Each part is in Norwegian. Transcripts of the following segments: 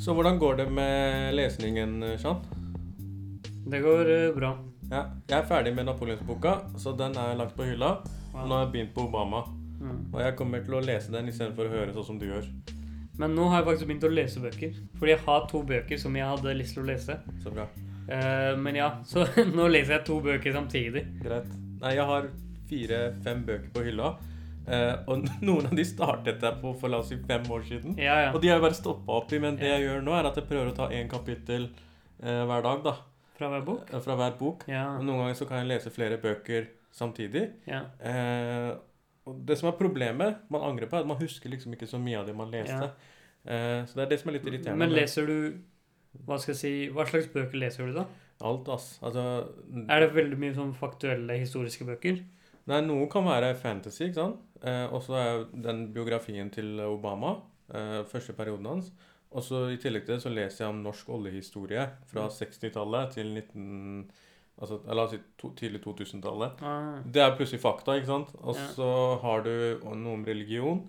Så hvordan går det med lesningen, Jean? Det går uh, bra. Ja, jeg er ferdig med Napoleonsboka, så den er lagt på hylla. Wow. Nå har jeg begynt på Obama, Mm. og jeg kommer til å lese den istedenfor å høre sånn som du gjør. Men nå har jeg faktisk begynt å lese bøker. Fordi jeg har to bøker som jeg hadde lyst til å lese. Så bra. Uh, men ja, så nå leser jeg to bøker samtidig. Greit. Nei, jeg har fire-fem bøker på hylla, og noen av de startet jeg på for la oss si fem år siden. Ja, ja. Og de har jeg bare stoppa opp i, men det jeg gjør nå, er at jeg prøver å ta én kapittel eh, hver dag, da. Fra hver bok? eh, Fra hver bok. Ja. Og noen ganger så kan jeg lese flere bøker samtidig. ja. Eh, og det som er problemet, man angrer på, er at man husker liksom ikke så mye av det man leste. Eh, så det er det som er litt irriterende. Men leser du Hva skal jeg si Hva slags bøker leser du, da? Alt, ass. Altså Er det veldig mye sånn faktuelle historiske bøker? Nei, noe kan være fantasy, ikke sant? Eh, og så er den biografien til Obama, eh, første perioden hans. Og så i tillegg til det så leser jeg om norsk oljehistorie fra 60-tallet til 19... Altså, si to, tidlig 2000-tallet. Ah, Det er plutselig fakta, ikke sant? Og Ja. så har du noe om religion.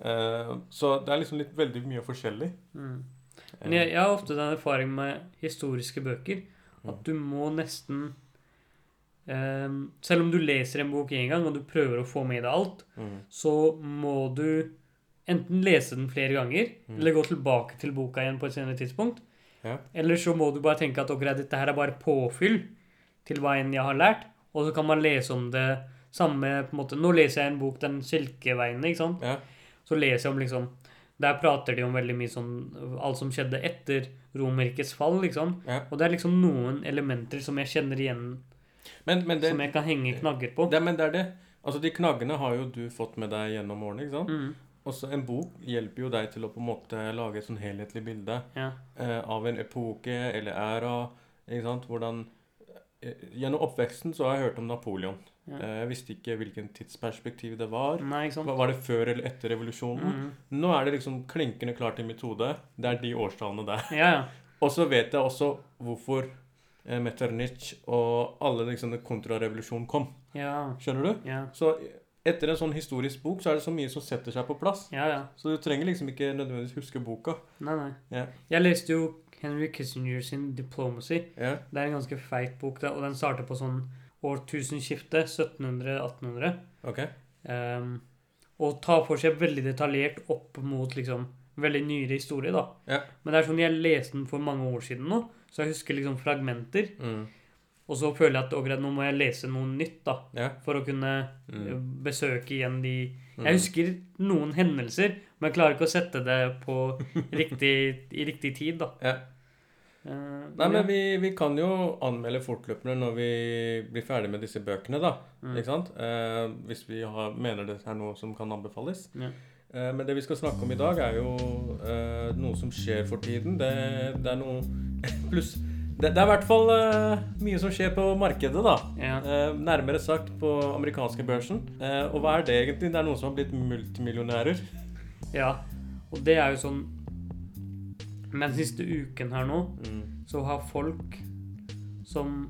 Eh, så det er liksom litt veldig mye forskjellig. mm. Men jeg, jeg har ofte den erfaring med historiske bøker Mm. at du må nesten eh, Selv om du leser en bok én gang, og du prøver å få med deg alt, Mm. så må du enten lese den flere ganger, Mm. eller gå tilbake til boka igjen på et senere tidspunkt. Ja. Eller så må du bare tenke at ok, dette her er bare påfyll til hva enn jeg har lært, og så kan man lese om det samme på en måte. Nå leser jeg en bok, Den silkeveien, ikke sant? Ja. Så leser jeg om liksom Der prater de om veldig mye sånn Alt som skjedde etter Romerrikets fall, liksom. Ja. Og det er liksom noen elementer som jeg kjenner igjen, Men, men, det, som jeg kan henge knagger på. det, men det er det. Altså, de knaggene har jo du fått med deg gjennom årene, ikke sant? Mm, Også en bok hjelper jo deg til å på en måte lage et sånn helhetlig bilde ja. eh, av en epoke eller æra. Ikke sant? Hvordan eh, Gjennom oppveksten så har jeg hørt om Napoleon. Ja. Eh, jeg visste ikke hvilken tidsperspektiv det var. Nei, ikke sant? Var det før eller etter revolusjonen? Mm. Nå er det liksom klinkende klart i mitt hode. Det er de årstallene der. Ja, ja. Og så vet jeg også hvorfor Metternich og alle liksom kontrarevolusjonen kom. Ja. Skjønner du? Ja. Så etter en sånn historisk bok så er det så mye som setter seg på plass. Ja, ja. Så du trenger liksom ikke nødvendigvis huske boka. Nei, nei. Ja. Jeg leste jo Henry Kissinger sin 'Diplomacy'. Ja. Det er en ganske feit bok, og den starter på sånn årtusenskiftet. 1700-1800. Ok. Um, og tar for seg veldig detaljert opp mot liksom veldig nyere historie, da. Ja. Men det er sånn jeg leste den for mange år siden nå, så jeg husker liksom fragmenter. Mm. Og så føler jeg at okay, nå må jeg lese noe nytt, da, Ja. for å kunne Mm. eh, besøke igjen de Mm. Jeg husker noen hendelser, men jeg klarer ikke å sette det på riktig, i riktig tid, da. Ja. Uh, Nei, ja. men vi, vi kan jo anmelde fortløpende når vi blir ferdig med disse bøkene, da. Mm. Ikke sant? Uh, hvis vi har, mener det er noe som kan anbefales. Ja. Uh, men det vi skal snakke om i dag, er jo noe som skjer for tiden. Det, det er noe Pluss det, det er i hvert fall uh, mye som skjer på markedet, da. Ja. Uh, nærmere sagt på amerikanske børsen. Uh, og hva er det egentlig? Det er noen som har blitt multimillionærer. ja. Og det er jo sånn Den siste uken her nå Mm. så har folk som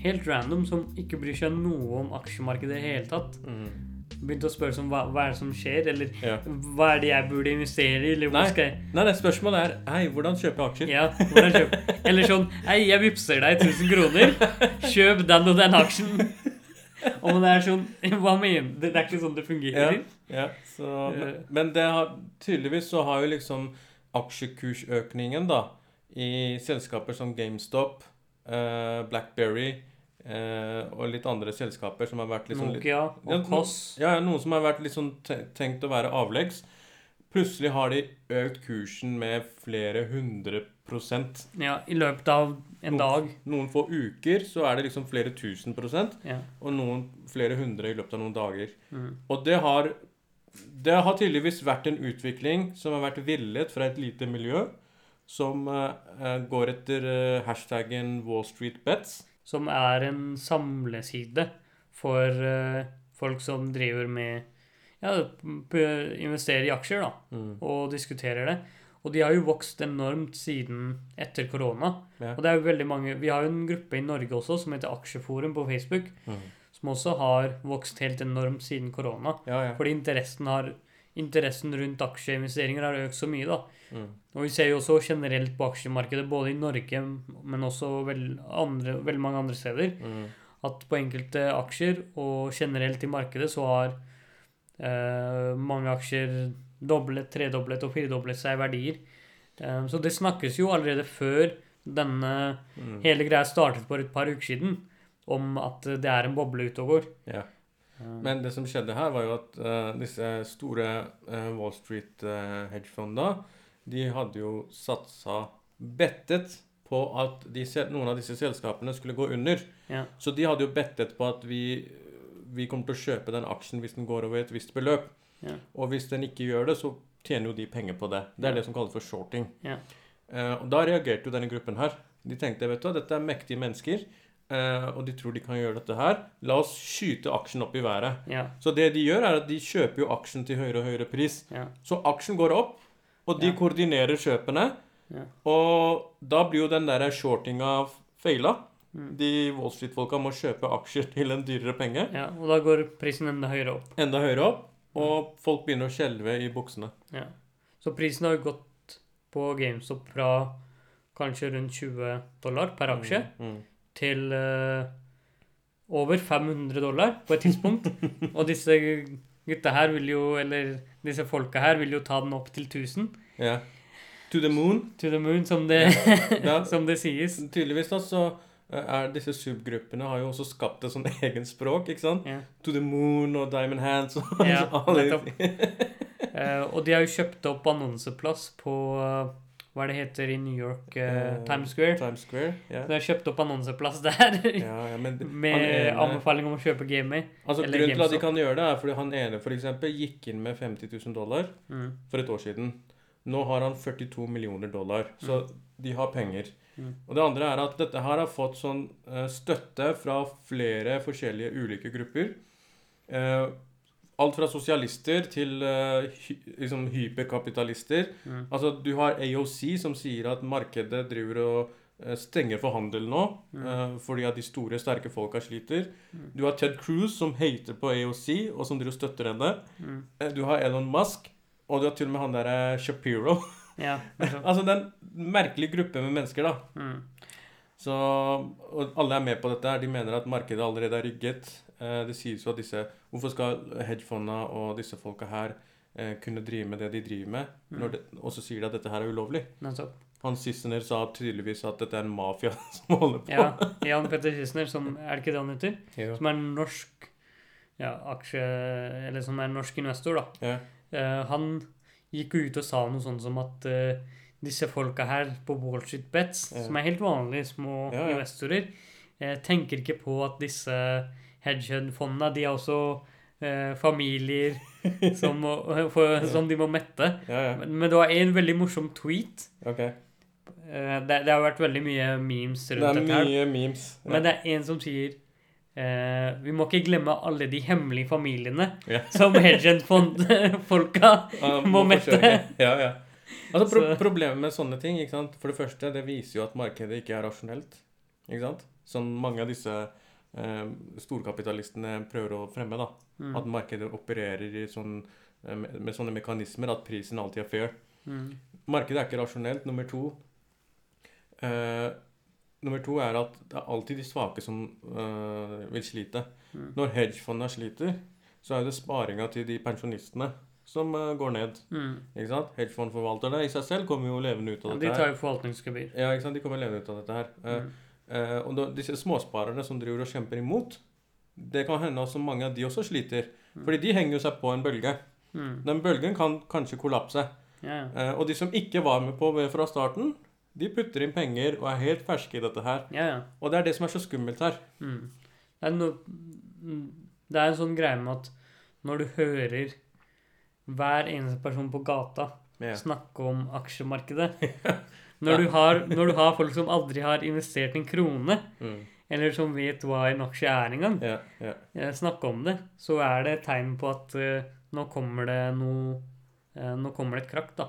helt random, som ikke bryr seg noe om aksjemarkedet i det hele tatt, Mm. Begynt å spørre om hva, hva er det som skjer, eller Ja. hva er det jeg burde investere i, eller Nei. skal jeg Nei, nei, spørsmålet er Hei, hvordan kjøper jeg aksjer? ja, hvordan kjøper Eller sånn Hei, jeg vippser deg 1000 kroner. Kjøp den og den aksjen. Og det er sånn Hva mener? Det er ikke sånn det fungerer. Ja, så, men, Eh. men det har, tydeligvis så har jo liksom aksjekursøkningen da, i selskaper som GameStop, eh, Blackberry eh, og litt andre selskaper som har vært liksom Nokia Ja, og Koss. ja, noen som har vært litt sånn tenkt å være avleggs. Plutselig har de økt kursen med flere hundre prosent. Ja, I løpet av en Noen- dag. Noen få uker så er det liksom flere tusen prosent, Ja. og noen flere hundre i løpet av noen dager. Mm. Og det har Det har tydeligvis vært en utvikling som har vært villet fra et lite miljø, som eh, går etter uh, hashtaggen Wall Street Bets. Som er en samleside for eh, folk som driver med Ja, investerer i aksjer, da. Mm. Og diskuterer det. Og de har jo vokst enormt siden etter korona. Ja. Og det er jo veldig mange Vi har jo en gruppe i Norge også som heter Aksjeforum på Facebook. Mm. Som også har vokst helt enormt siden korona. Ja, ja. Fordi interessen har interessen rundt aksjeinvesteringer har økt så mye, da. Mm. Og vi ser jo også generelt på aksjemarkedet, både i Norge, men også veldig mange andre steder, Mm. at på enkelte aksjer og generelt i markedet så har eh, mange aksjer doblet, tredoblet og firedoblet seg i verdier. Eh, så det snakkes jo allerede før denne Mm. hele greia startet for et par uker siden, om at det er en boble ute og går. Ja. Eh, Men det som skjedde her, var jo at uh, disse store uh, Wall Street-hedgefondene de hadde jo satsa bettet på at de, noen av disse selskapene skulle gå under. Ja. Så de hadde jo bettet på at vi, vi kommer til å kjøpe den aksjen hvis den går over et visst beløp. Ja. Og hvis den ikke gjør det, så tjener jo de penger på det. Det er Ja. det som kalles for shorting. Ja. Eh, og da reagerte jo denne gruppen her. De tenkte vet du dette er mektige mennesker, eh, og de tror de kan gjøre dette her. La oss skyte aksjen opp i været. ja, Så det de gjør, er at de kjøper jo aksjen til høyere og høyere pris. ja, Så aksjen går opp, og de Ja. koordinerer kjøpene. Ja. Og da blir jo den der shortinga feila. Mm. De Wall Street-folka må kjøpe aksjer til en dyrere penge. ja. Og da går prisen enda høyere opp. Enda høyere opp. Og folk begynner å skjelve i buksene. Ja. Så prisen har jo gått på GameStop fra kanskje rundt 20 dollar per aksje Mm, mm. Til eh, over 500 dollar på et tidspunkt. og disse gutta her vil jo, eller disse folka her vil jo ta den opp til 1000. Ja. To the moon. To the moon, som det, ja. som det sies. tydeligvis da, så eh, er disse subgruppene har jo også skapt et sånn egen språk, ikke sant? Ja. To the moon og Diamond Hands og Ja, alle de- uh, og de har jo kjøpt opp annonseplass på eh, hva er det heter i New York? Uh, Times Square. Times Square. Ja. De har kjøpt opp annonseplass der. Ja, ja, men Med ene- anbefaling om å kjøpe gamer. Altså, grunnen til at de kan gjøre det, er fordi han ene for eksempel, gikk inn med 50 000 dollar Mm. for et år siden. Nå har han 42 millioner dollar, så de har penger. Mm. Og det andre er at dette her har fått sånn eh, støtte fra flere forskjellige ulike grupper. Eh, alt fra sosialister til uh, hy liksom hyperkapitalister. Mm. Altså, du har AOC som sier at markedet driver og uh, stenger for handel nå, Mm. uh, fordi at de store, sterke folka sliter. Mm. Du har Ted Cruz som hater på AOC, og som driver og støtter henne. Mm. Du har Elon Musk, og du har til og med han derre Shapiro. Ja. altså, det er en merkelig gruppe med mennesker, da. Mm. Så, og alle er med på dette. her. De mener at markedet allerede er rigget. Eh, det sies jo at disse Hvorfor skal hedgefondene og disse folka her eh, kunne drive med det de driver med? Mm. Og så sier de at dette her er ulovlig. Nettopp. Han Sissener sa tydeligvis at dette er en mafia som holder på. Ja. Jan Petter Sissener, som er det ikke det han heter? Ja. Som er norsk ja, aksje... Eller som er norsk investor, da. Ja. Uh, han gikk jo ut og sa noe sånt som at uh, disse folka her på Wall Street Bets, som er helt vanlige små investorer, uh, tenker ikke på at disse hedgehund-fondene, de har også eh, familier som, må, for, som de må mette. Ja, ja. Men, men det var en veldig morsom tweet. Okay. Eh, det, det har vært veldig mye memes Det rundt er dette her. mye memes. Ja. Men det er en som sier eh, Vi må ikke glemme alle de hemmelige familiene som hedgehund-folka må, må mette. Ja, ja. Altså, pro Problemet med sånne ting? For det første, det viser jo at markedet ikke er rasjonelt. Ikke sant? Sånn mange av disse storkapitalistene prøver å fremme. da. Mm. At markedet opererer i sånn, eh, med, sånne mekanismer at prisen alltid er fair. Mm. Markedet er ikke rasjonelt. Nummer to eh, Nummer to er at det er alltid de svake som eh, vil slite. Mm. Når hedgefondene sliter, så er det sparinga til de pensjonistene som eh, går ned. Mm. Ikke sant? Hedgefondforvalterne i seg selv kommer jo levende ut Ja, av de tar jo forvaltningsgebyr. Ja, ikke sant? De kommer levende ut av dette her. Eh, Mm. eh, og da, disse småsparerne som driver og kjemper imot, det kan hende også mange av de også sliter. Fordi de henger jo seg på en bølge. Mm. Den bølgen kan kanskje kollapse. Yeah. Eh, og de som ikke var med på ved fra starten, de putter inn penger og er helt ferske i dette her. Yeah. Og det er det som er så skummelt her. Mm. Det, er no, mm, det er en sånn greie med at når du hører hver eneste person på gata yeah. snakke om aksjemarkedet når, du har, når du har folk som aldri har investert en krone, Mm. eller som vet hva en aksje er engang, Ja, ja. eh, snakke om det, så er det et tegn på at uh, nå kommer det noe uh, Nå kommer det et krakk, da.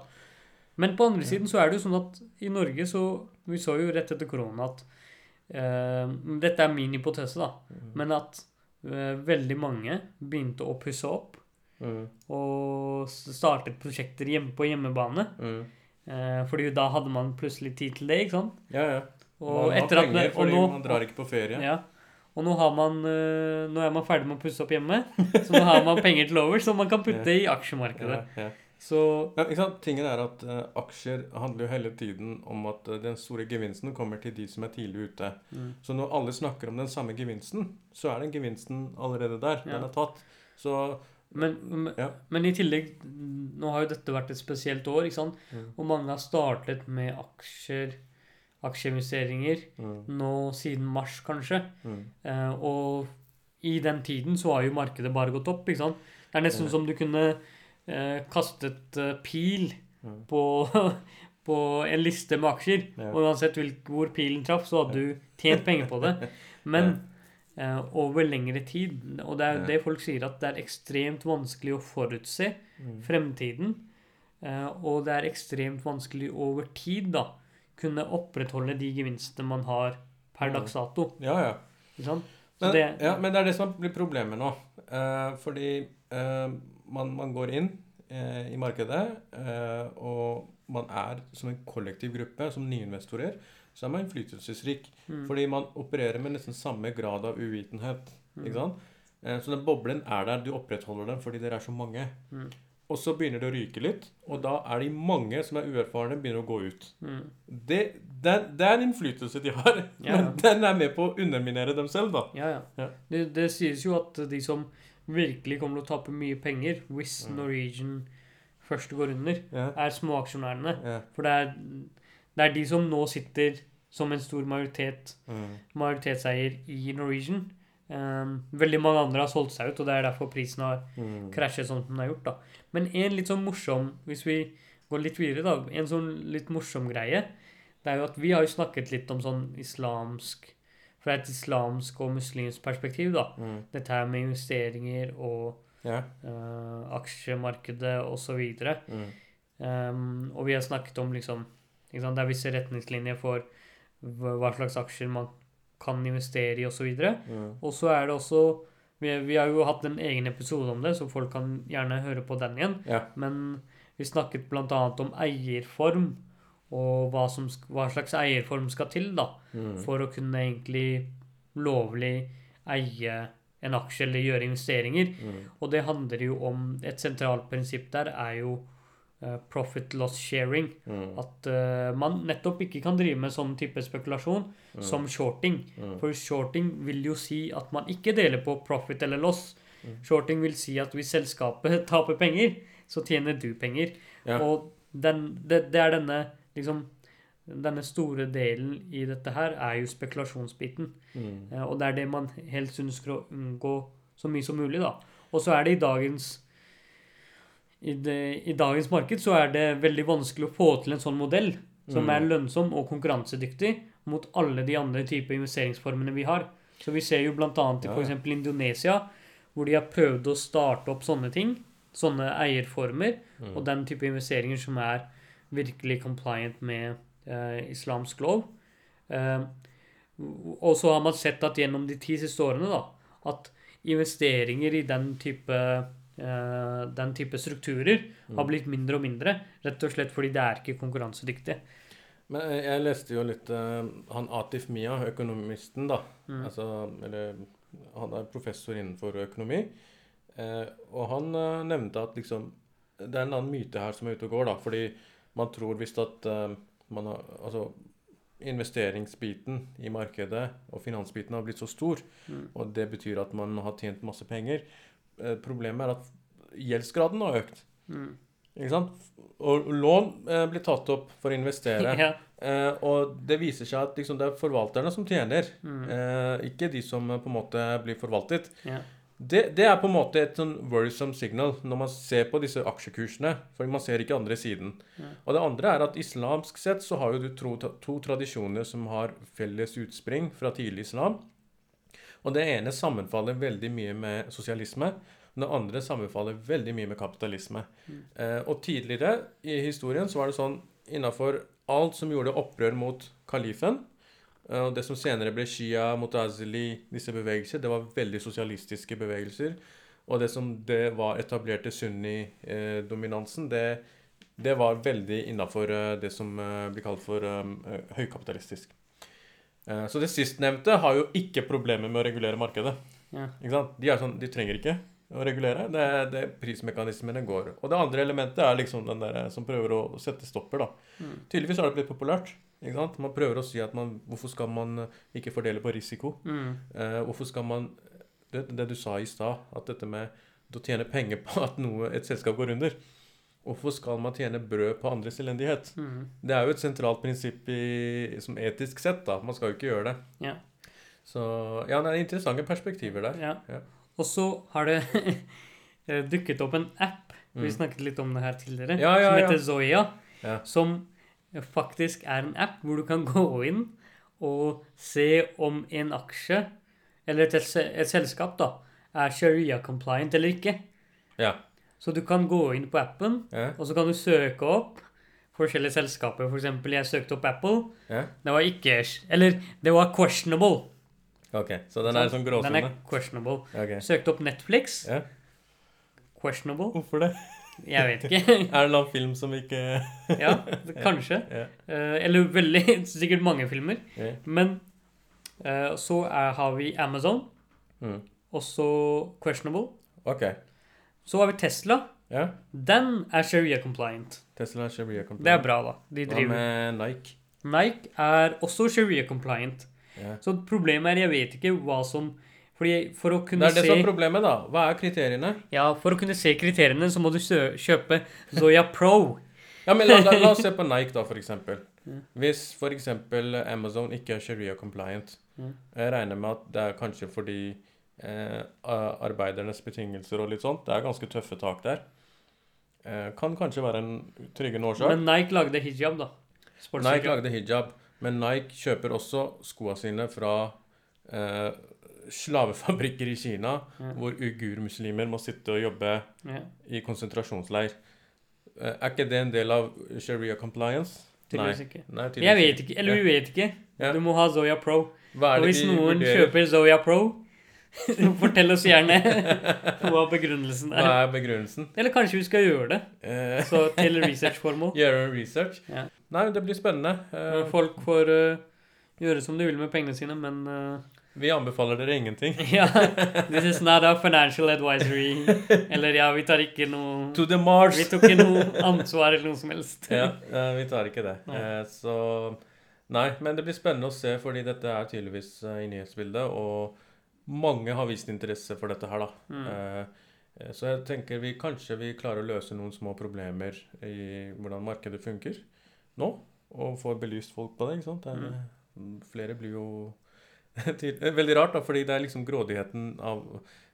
Men på andre siden så er det jo sånn at i Norge så Vi så jo rett etter korona at uh, Dette er min hypotese, da. Mm. Men at veldig mange begynte å pusse opp Mm. og startet prosjekter hjemme på hjemmebane. Mm. Eh, fordi da hadde man plutselig tid til det, ikke sant? Ja, ja. Og man etter at penger fordi nå, man drar ikke på ferie. ja. Og nå har man eh, Nå er man ferdig med å pusse opp hjemme, så nå har man penger til over som man kan putte i aksjemarkedet. Ja, ja. Så Ja, ikke sant? Tingen er at uh, aksjer handler jo hele tiden om at uh, den store gevinsten kommer til de som er tidlig ute. mm. Så når alle snakker om den samme gevinsten, så er den gevinsten allerede der. Ja. Den er tatt. Så men, men, Ja. men i tillegg Nå har jo dette vært et spesielt år, ikke sant? mm, Og mange har startet med aksjer, aksjeinvesteringer, mm, nå siden mars, kanskje. mm. Eh, og i den tiden så har jo markedet bare gått opp, ikke sant? Det er nesten som du kunne eh, kastet eh, pil på, på en liste med aksjer. Og uansett hvor pilen traff, så hadde du tjent penger på det. Men over lengre tid, og det er Ja. det folk sier, at det er ekstremt vanskelig å forutse Mm. fremtiden. eh, og det er ekstremt vanskelig over tid da kunne opprettholde de gevinstene man har per dags dato. Ja, ja. Sånn? Men det, ja, men det er det som blir problemet nå. Eh, fordi eh, man, man går inn eh, i markedet, eh, og man er som en kollektiv gruppe, som nyinvestorer, så er man innflytelsesrik. mm, Fordi man opererer med nesten samme grad av uvitenhet. mm, Ikke sant? Eh, Så den boblen er der, du opprettholder den fordi dere er så mange. Mm. Og så begynner det å ryke litt, og da er de mange som er uerfarne, begynner å gå ut. mm, Det, det, det er en innflytelse de har, Ja. men den er med på å underminere dem selv, da. ja, ja. Ja. Det, det sies jo at de som virkelig kommer til å tape mye penger hvis. Norwegian først går under, Ja. er småaksjonærene. Ja. For det er, det er de som nå sitter som en stor majoritet, Mm. majoritetseier i Norwegian. Um, veldig mange andre har solgt seg ut, og det er derfor prisen har Mm. krasjet sånn som den har gjort. da. Men en litt sånn morsom, hvis vi går litt videre, da, en sånn litt morsom greie, det er jo at vi har jo snakket litt om sånn islamsk Fra et islamsk og muslimsk perspektiv, da. Mm. Dette her med investeringer og Ja. uh, aksjemarkedet osv. Mm. Um, og vi har snakket om liksom Det er visse retningslinjer for hva slags aksjer man kan investere i osv. Mm. Og så er det også vi, vi har jo hatt en egen episode om det, så folk kan gjerne høre på den igjen. Ja. Men vi snakket bl.a. om eierform, og hva, som, hva slags eierform skal til da, Mm. for å kunne egentlig lovlig eie en aksje eller gjøre investeringer. Mm. Og det handler jo om Et sentralt prinsipp der er jo profit loss sharing. Mm. At uh, man nettopp ikke kan drive med sånn type spekulasjon Mm. som shorting. Mm. For shorting vil jo si at man ikke deler på profit eller loss. Mm. Shorting vil si at hvis selskapet taper penger, så tjener du penger. Ja. Og den, det, det er denne liksom denne store delen i dette her er jo spekulasjonsbiten. Eh, Og det er det man helst ønsker å unngå så mye som mulig, da. Og så er det i dagens i, det, I dagens marked så er det veldig vanskelig å få til en sånn modell som Mm. er lønnsom og konkurransedyktig mot alle de andre typer investeringsformene vi har. Så vi ser jo bl.a. i f.eks. Indonesia, hvor de har prøvd å starte opp sånne ting. Sånne eierformer Mm. og den type investeringer som er virkelig compliant med eh, islamsk lov. Eh, og så har man sett at gjennom de ti siste årene da, at investeringer i den type, den type strukturer har Mm. blitt mindre og mindre. Rett og slett fordi det er ikke konkurransedyktig. Men jeg, jeg leste jo litt eh, Han Atif Mia, økonomisten, da. Mm. Altså, eller Han er professor innenfor økonomi. Eh, og han eh, nevnte at liksom Det er en annen myte her som er ute og går, da. Fordi man tror visst at eh, man har Altså investeringsbiten i markedet og finansbiten har blitt så stor, Mm. og det betyr at man har tjent masse penger. Eh, problemet er at gjeldsgraden har økt. Mm. Ikke sant? Og lån eh, blir tatt opp for å investere. Ja. Eh, og det viser seg at liksom, det er forvalterne som tjener, Mm. eh, ikke de som eh, på en måte blir forvaltet. Ja. Det, det er på en måte et sånn worrisome signal når man ser på disse aksjekursene. For man ser ikke andre siden. Ja. Og det andre er at islamsk sett så har jo du to, to tradisjoner som har felles utspring fra tidlig islam. Og det ene sammenfaller veldig mye med sosialisme. og Det andre sammenfaller veldig mye med kapitalisme. Mm. Eh, og tidligere i historien så var det sånn innafor alt som gjorde opprør mot kalifen, eh, og det som senere ble Shia, Mutazili, disse bevegelser, det var veldig sosialistiske bevegelser. Og det som det var etablerte sunni-dominansen, det, det var veldig innafor det som eh, blir kalt for eh, høykapitalistisk. Eh, Så det sistnevnte har jo ikke problemer med å regulere markedet. Ja. De er sånn, de trenger ikke å regulere. Det, det Prismekanismene går. Og det andre elementet er liksom den der som prøver å sette stopper. da. Mm. Tydeligvis har det blitt populært. Ikke sant? Man prøver å si at man, hvorfor skal man ikke fordele på risiko? Mm. Eh, hvorfor skal man det, det du sa i stad, at dette med å tjene penger på at noe, et selskap går under Hvorfor skal man tjene brød på andres elendighet? Mm. Det er jo et sentralt prinsipp i, som etisk sett. da. Man skal jo ikke gjøre det. Ja. Så ja, det er interessante perspektiver der. Ja. Ja. Og så har det eh, dukket opp en app, vi Mm. snakket litt om det her tidligere, Ja, ja, som heter Zoya, Ja. som faktisk er en app hvor du kan gå inn og se om en aksje, eller et, et selskap da, er sharia-compliant eller ikke. Ja. Så du kan gå inn på appen, Ja. og så kan du søke opp forskjellige selskaper. For eksempel, jeg søkte opp Apple. ja. Det var ikke Eller, det var questionable. Ok, så den er sånn Den er questionable. Okay. Søkte opp Netflix. Ja. Questionable. Hvorfor det? Jeg vet ikke. Er det noen film som ikke Ja, kanskje. Ja. Eh, eller veldig Sikkert mange filmer. Men eh, så er, har vi Amazon, Mm. Også Questionable. Ok. Så har vi Tesla. Ja. Den er sharia compliant. Tesla er Sharia compliant. Det er bra, da. De Hva driver. med Nike? Nike er også sharia compliant. Ja. Så problemet er jeg vet ikke hva som fordi For å kunne se... Det er det se som er problemet, da. Hva er kriteriene? Ja, for å kunne se kriteriene, så må du kjøpe Zoya Pro. Ja, men la, la, la oss se på Nike, da, for eksempel. Hvis for eksempel Amazon ikke er Sharia compliant, jeg regner med at det er kanskje fordi eh, arbeidernes betingelser og litt sånt, det er ganske tøffe tak der. Eh, kan kanskje være en tryggende årsak. Men Nike lagde hijab, da. Nike lagde hijab, men Nike kjøper også skoa sine fra eh, slavefabrikker i Kina, Ja. hvor ugur-muslimer må sitte og jobbe Ja, i konsentrasjonsleir. Eh, er ikke det en del av sharia compliance? tydeligvis ikke. Nei, Jeg vet ikke. Eller vi vet ikke. Ja. Du må ha Zoya Pro. Og hvis noen vurderer? kjøper Zoya Pro, fortell oss gjerne hva begrunnelsen er. Hva er. begrunnelsen? Eller kanskje vi skal gjøre det, Eh, så til researchformål. Gjøre research? Ja. Nei, det blir spennende. Eh, Folk får uh, gjøre som de vil med pengene sine, men uh, vi anbefaler dere ingenting. Ja. This is not a financial advisory. Eller ja, vi tar ikke noe To the Mars! Vi tok ikke noe ansvar eller noe som helst. ja, vi tar ikke det. Eh, så Nei, men det blir spennende å se, fordi dette er tydeligvis i nyhetsbildet, og mange har vist interesse for dette her, da. Mm. Eh, eh, så jeg tenker vi kanskje vi klarer å løse noen små problemer i hvordan markedet funker nå, og får belyst folk på det, ikke sant. Det er, Flere blir jo Veldig rart, da, fordi det er liksom grådigheten av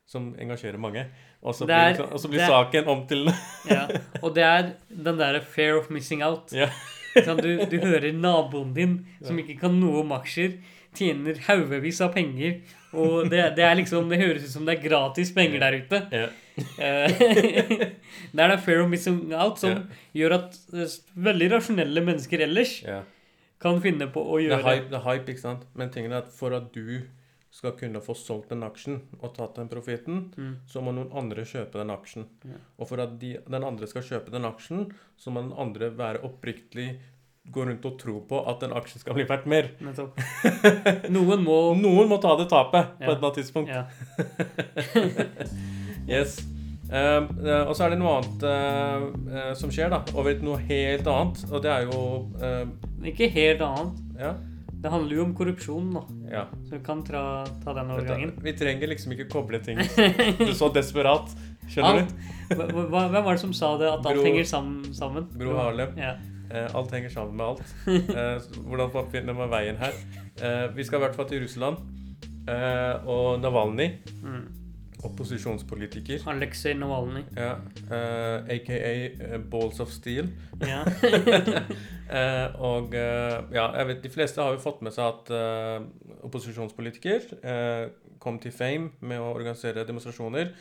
som engasjerer mange. Og så blir, og så blir er- saken om til Ja. Og det er den derre fair of missing out. Sånn, du, du hører naboen din, som ikke kan noe om aksjer, tjener haugevis av penger. Og det, det er liksom Det høres ut som det er gratis penger der ute. ja. Eh, det er da fair of missing out som gjør at eh, veldig rasjonelle mennesker ellers ja. kan finne på å Det er gjøre hype, det er hype, ikke sant? Men tingen er at for at du skal kunne få solgt den aksjen og tatt den profitten, Mm. så må noen andre kjøpe den aksjen. Ja. Og for at de, den andre skal kjøpe den aksjen, så må den andre være oppriktig gå rundt og tro på at en aksje skal bli verdt mer. Noen må Noen må ta det tapet på et eller annet tidspunkt. ja. Yes. Uh, og så er det noe annet uh, som skjer, da. Over til noe helt annet. Og det er jo Ikke helt annet. Ja. Det handler jo om korrupsjon, da. ja. Så vi kan tra, ta den overgangen. Vi trenger liksom ikke koble ting Du så desperat. Skjønner Alt. du? Hvem var det som sa det, at alt henger sammen? sammen? Gro Harlem. Ja. Eh, alt henger sammen med alt. Eh, hvordan finner man veien her? Eh, vi skal i hvert fall til Russland. Eh, og Navalny, Mm. opposisjonspolitiker, Aleksej Navalnyj. ja, eh, aka Balls of Steel. Ja. Eh, og ja, jeg vet de fleste har jo fått med seg at eh, opposisjonspolitiker eh, kom til fame med å organisere demonstrasjoner.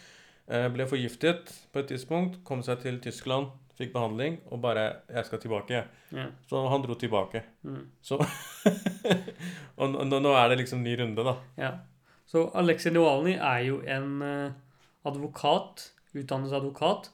eh, ble forgiftet på et tidspunkt, kom seg til Tyskland, fikk behandling og bare 'Jeg skal tilbake'. ja. Så han dro tilbake. Mm. Så Og nå, er det liksom ny runde, da. ja. Så Aleksej Navalnyj er jo en eh, advokat, utdannet advokat,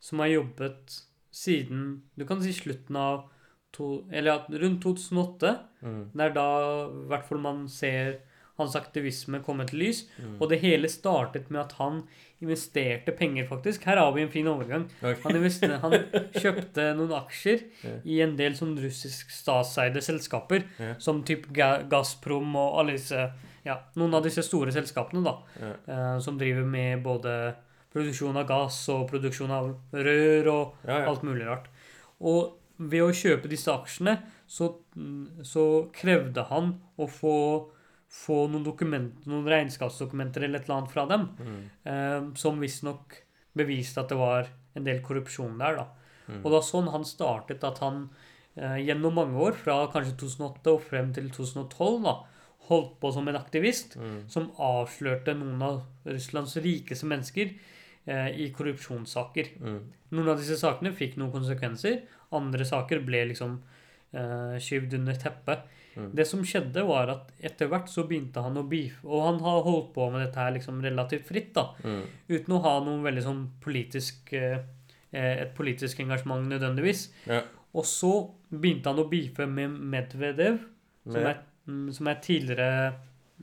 som har jobbet siden Du kan si slutten av to, Eller rundt 2008. Mm. Det er da i hvert fall man ser hans aktivisme kom til lys. Mm. Og det hele startet med at han investerte penger, faktisk. Her har vi en fin overgang. Okay. Han, han kjøpte noen aksjer yeah. i en del sånn russisk statseide selskaper, yeah. som typ Ga Gazprom og alle disse Ja, noen av disse store selskapene, da. yeah. eh, som driver med både produksjon av gass og produksjon av rør og Ja, ja. alt mulig rart. Og ved å kjøpe disse aksjene, så, så krevde han å få, få noen dokumenter, noen regnskapsdokumenter eller et eller annet fra dem, Mm. eh, som visstnok beviste at det var en del korrupsjon der, da. Mm. Og det var sånn han startet, at han eh, gjennom mange år, fra kanskje 2008 og frem til 2012, da, holdt på som en aktivist Mm. som avslørte noen av Russlands rikeste mennesker eh, i korrupsjonssaker. Mm. Noen av disse sakene fikk noen konsekvenser. Andre saker ble liksom eh, skyvd under teppet. Mm. Det som skjedde, var at etter hvert så begynte han å beefe Og han har holdt på med dette her liksom relativt fritt, da. Mm. Uten å ha noen veldig sånn politisk eh, eh, et politisk engasjement nødvendigvis. Ja. Og så begynte han å beefe med Medvedev, som Med- er, mm, som er tidligere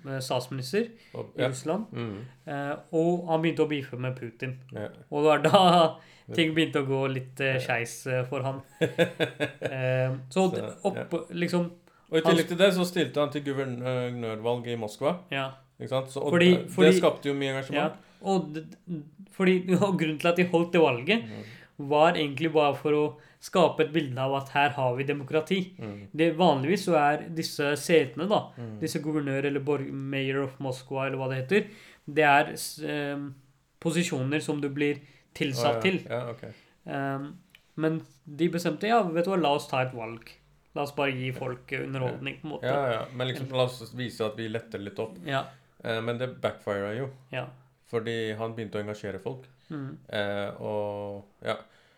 eh, statsminister og- i. Russland. Mm. Eh, og han begynte å beefe med Putin. Ja. Og det var da ting begynte å gå litt eh, skeis eh, for han. Eh, så Så, opp, liksom Og i tillegg til det så stilte han til guvernørvalget i Moskva. Ja. Ikke sant? Så, og Fordi- det, fordi- skapte jo mye ja. engasjement. Og, fordi, og grunnen til at de holdt det valget, Mm. var egentlig bare for å skape et bilde av at her har vi demokrati. Mm. Det, vanligvis så er disse setene, da, Mm. disse guvernør eller mayor of Moskva, eller hva det heter, det er eh, posisjoner som du blir tilsatt oh, ja. til. Ja, ok. Um, men de bestemte ja, vet du hva, la oss ta et valg. La oss bare gi folk eh, underholdning, på en måte. Ja, ja. Men liksom, la oss vise at vi letter litt opp. Ja. Eh, men det backfira jo. ja. Fordi han begynte å engasjere folk. Mm. Eh, og ja.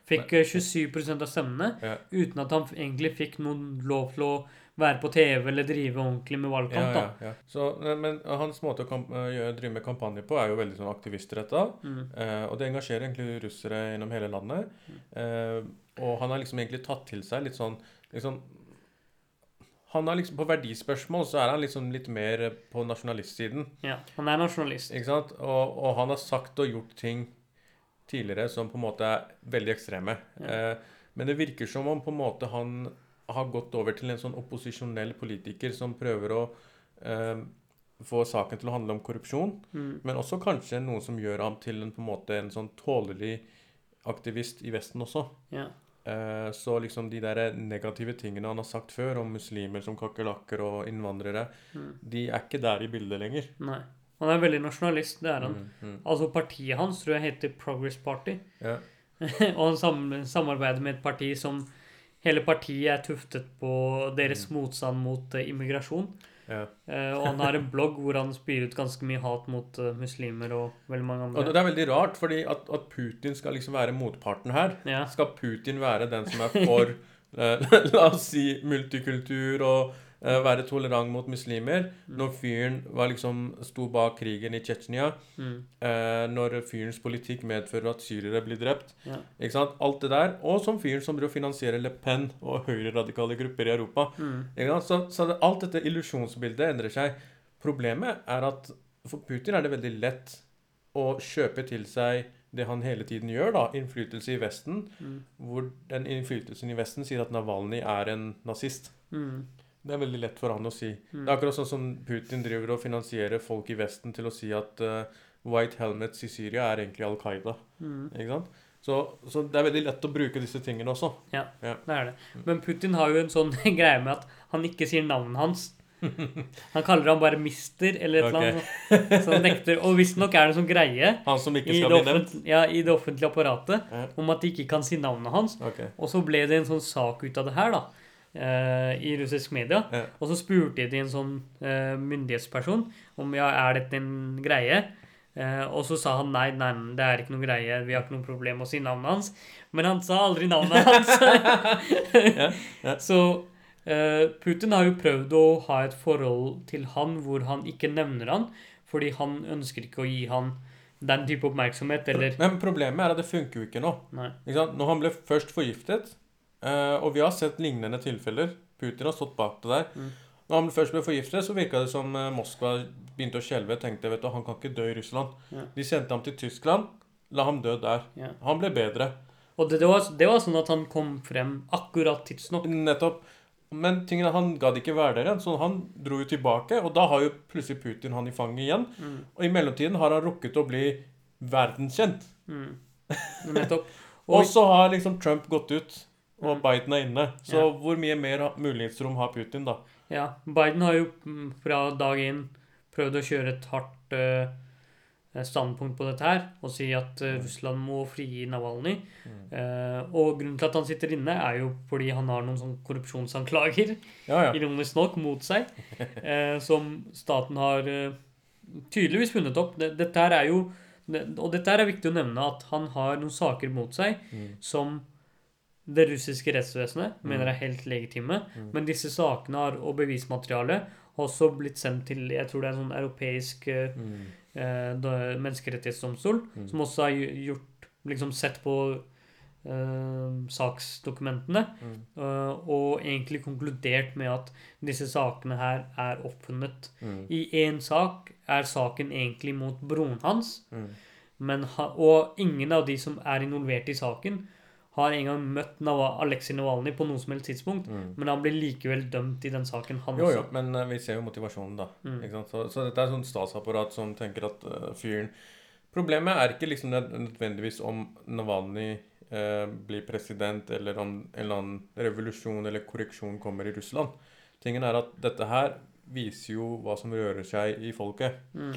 Fikk eh, 27% av stemmene Ja. uten at han egentlig fikk noen lov til å være på TV eller drive ordentlig med Ja, valgkamp. ja, da. ja. Så, eh, men hans måte å eh, drive med kampanje på er jo veldig sånn aktivistretta. Mm. Eh, og det engasjerer egentlig russere gjennom hele landet. Eh, og han har liksom egentlig tatt til seg litt sånn liksom, Han er liksom På verdispørsmål så er han liksom litt mer på nasjonalistsiden. Ja, Han er nasjonalist. Ikke sant? Og, og han har sagt og gjort ting tidligere som på en måte er veldig ekstreme. Ja. Eh, men det virker som om på en måte han har gått over til en sånn opposisjonell politiker som prøver å eh, få saken til å handle om korrupsjon. Mm. Men også kanskje noe som gjør ham til en, på en måte en sånn tålelig aktivist i Vesten også. Ja. Eh, så liksom de der negative tingene han har sagt før om muslimer som kakerlakker og innvandrere, Mm. de er ikke der i bildet lenger. Nei. Han er veldig nasjonalist, det er han. Mm, mm. Altså Partiet hans tror jeg heter Progress Party. Ja. og han sam samarbeider med et parti som Hele partiet er tuftet på deres motstand mot eh, immigrasjon. Ja. Eh, og han har en blogg hvor han spyr ut ganske mye hat mot eh, muslimer og veldig mange andre. Og det er veldig rart, fordi at, at Putin skal liksom være motparten her. Ja. Skal Putin være den som er for eh, La oss si multikultur og eh, være tolerant mot muslimer, når fyren var liksom sto bak krigen i Tsjetsjenia, Mm. uh, når fyrens politikk medfører at syrere blir drept, Ja. ikke sant? Alt det der. Og som fyren som driver finansierer Le Pen og høyreradikale grupper i Europa. Mm. Ikke sant? Så, så det, alt dette illusjonsbildet endrer seg. Problemet er at for Putin er det veldig lett å kjøpe til seg det han hele tiden gjør, da, innflytelse i Vesten, Mm. hvor den innflytelsen i Vesten sier at Navalny er en nazist. Mm. Det er veldig lett for han å si. Mm. Det er akkurat sånn som Putin driver og finansierer folk i Vesten til å si at uh, White Helmets i Syria er egentlig Al Qaida. Mm. Ikke sant? Så, så det er veldig lett å bruke disse tingene også. Ja, Det er det. Men Putin har jo en sånn greie med at han ikke sier navnet hans. Han kaller ham bare mister eller et eller annet. Så han nekter. Og visstnok er det en sånn greie Han som ikke skal bli nevnt. ja, i det offentlige apparatet Ja. om at de ikke kan si navnet hans. Okay. Og så ble det en sånn sak ut av det her, da. Eh, I russisk media. Ja. Og så spurte de en sånn eh, myndighetsperson om ja, er dette en greie. Eh, og så sa han nei, nei, det er ikke noen greie, vi har ikke noe problem med å si navnet hans. Men han sa aldri navnet hans. Ja, ja. Så eh, Putin har jo prøvd å ha et forhold til han hvor han ikke nevner han, fordi han ønsker ikke å gi han den type oppmerksomhet, eller Men problemet er at det funker jo ikke nå. Ikke? Når han ble først forgiftet, og vi har sett lignende tilfeller Putin har stått bak det der. Mm. Når han først ble forgiftet, så virka det som eh, Moskva begynte å skjelve. Tenkte vet du, han kan ikke dø i Russland. Ja. De sendte ham til Tyskland. La ham dø der. Ja. Han ble bedre. Og det, det, var, det var sånn at han kom frem akkurat tidsnok. Nettopp. Men tingene, han gadd ikke være der igjen, så han dro jo tilbake. Og da har jo plutselig Putin han i fanget igjen. Mm. Og i mellomtiden har han rukket å bli verdenskjent. Mm. Nettopp. Og Og, så har liksom Trump gått ut, og Mm. Biden er inne. Så Ja. hvor mye mer mulighetsrom har Putin, da? ja, Biden har jo mm, fra dag én prøvd å kjøre et hardt uh, standpunkt på dette her og si at uh, Russland må frigi Navalnyj. Uh, og grunnen til at han sitter inne, er jo fordi han har noen sånn korrupsjonsanklager. Ja, ja. ironisk nok, mot seg, som staten har tydeligvis funnet opp. Det, dette her er jo det, Og dette her er viktig å nevne, at han har noen saker mot seg Mm. som det russiske rettsvesenet Mm. mener er helt legitime. Mm. Men disse sakene har, og bevismaterialet har også blitt sendt til jeg tror det er en sånn europeisk eh, Mm. eh, menneskerettighetsdomstol, Mm. som også har gjort liksom sett på eh, saksdokumentene. Mm. eh, og egentlig konkludert med at disse sakene her er oppfunnet. Mm. I én sak er saken egentlig mot broren hans, men ha, og ingen av de som er involvert i saken, har en gang møtt Nava, Aleksej Navalnyj på noe som helst tidspunkt. Mm. Men han blir likevel dømt i den saken, han Jo, jo, men eh, vi ser jo motivasjonen, da. Mm. Så, så dette er sånn statsapparat som tenker at uh, fyren Problemet er ikke liksom nødvendigvis om Navalnyj uh, blir president, eller om en eller annen revolusjon eller korreksjon kommer i Russland. Tingen er at dette her viser jo hva som rører seg i folket. Mm.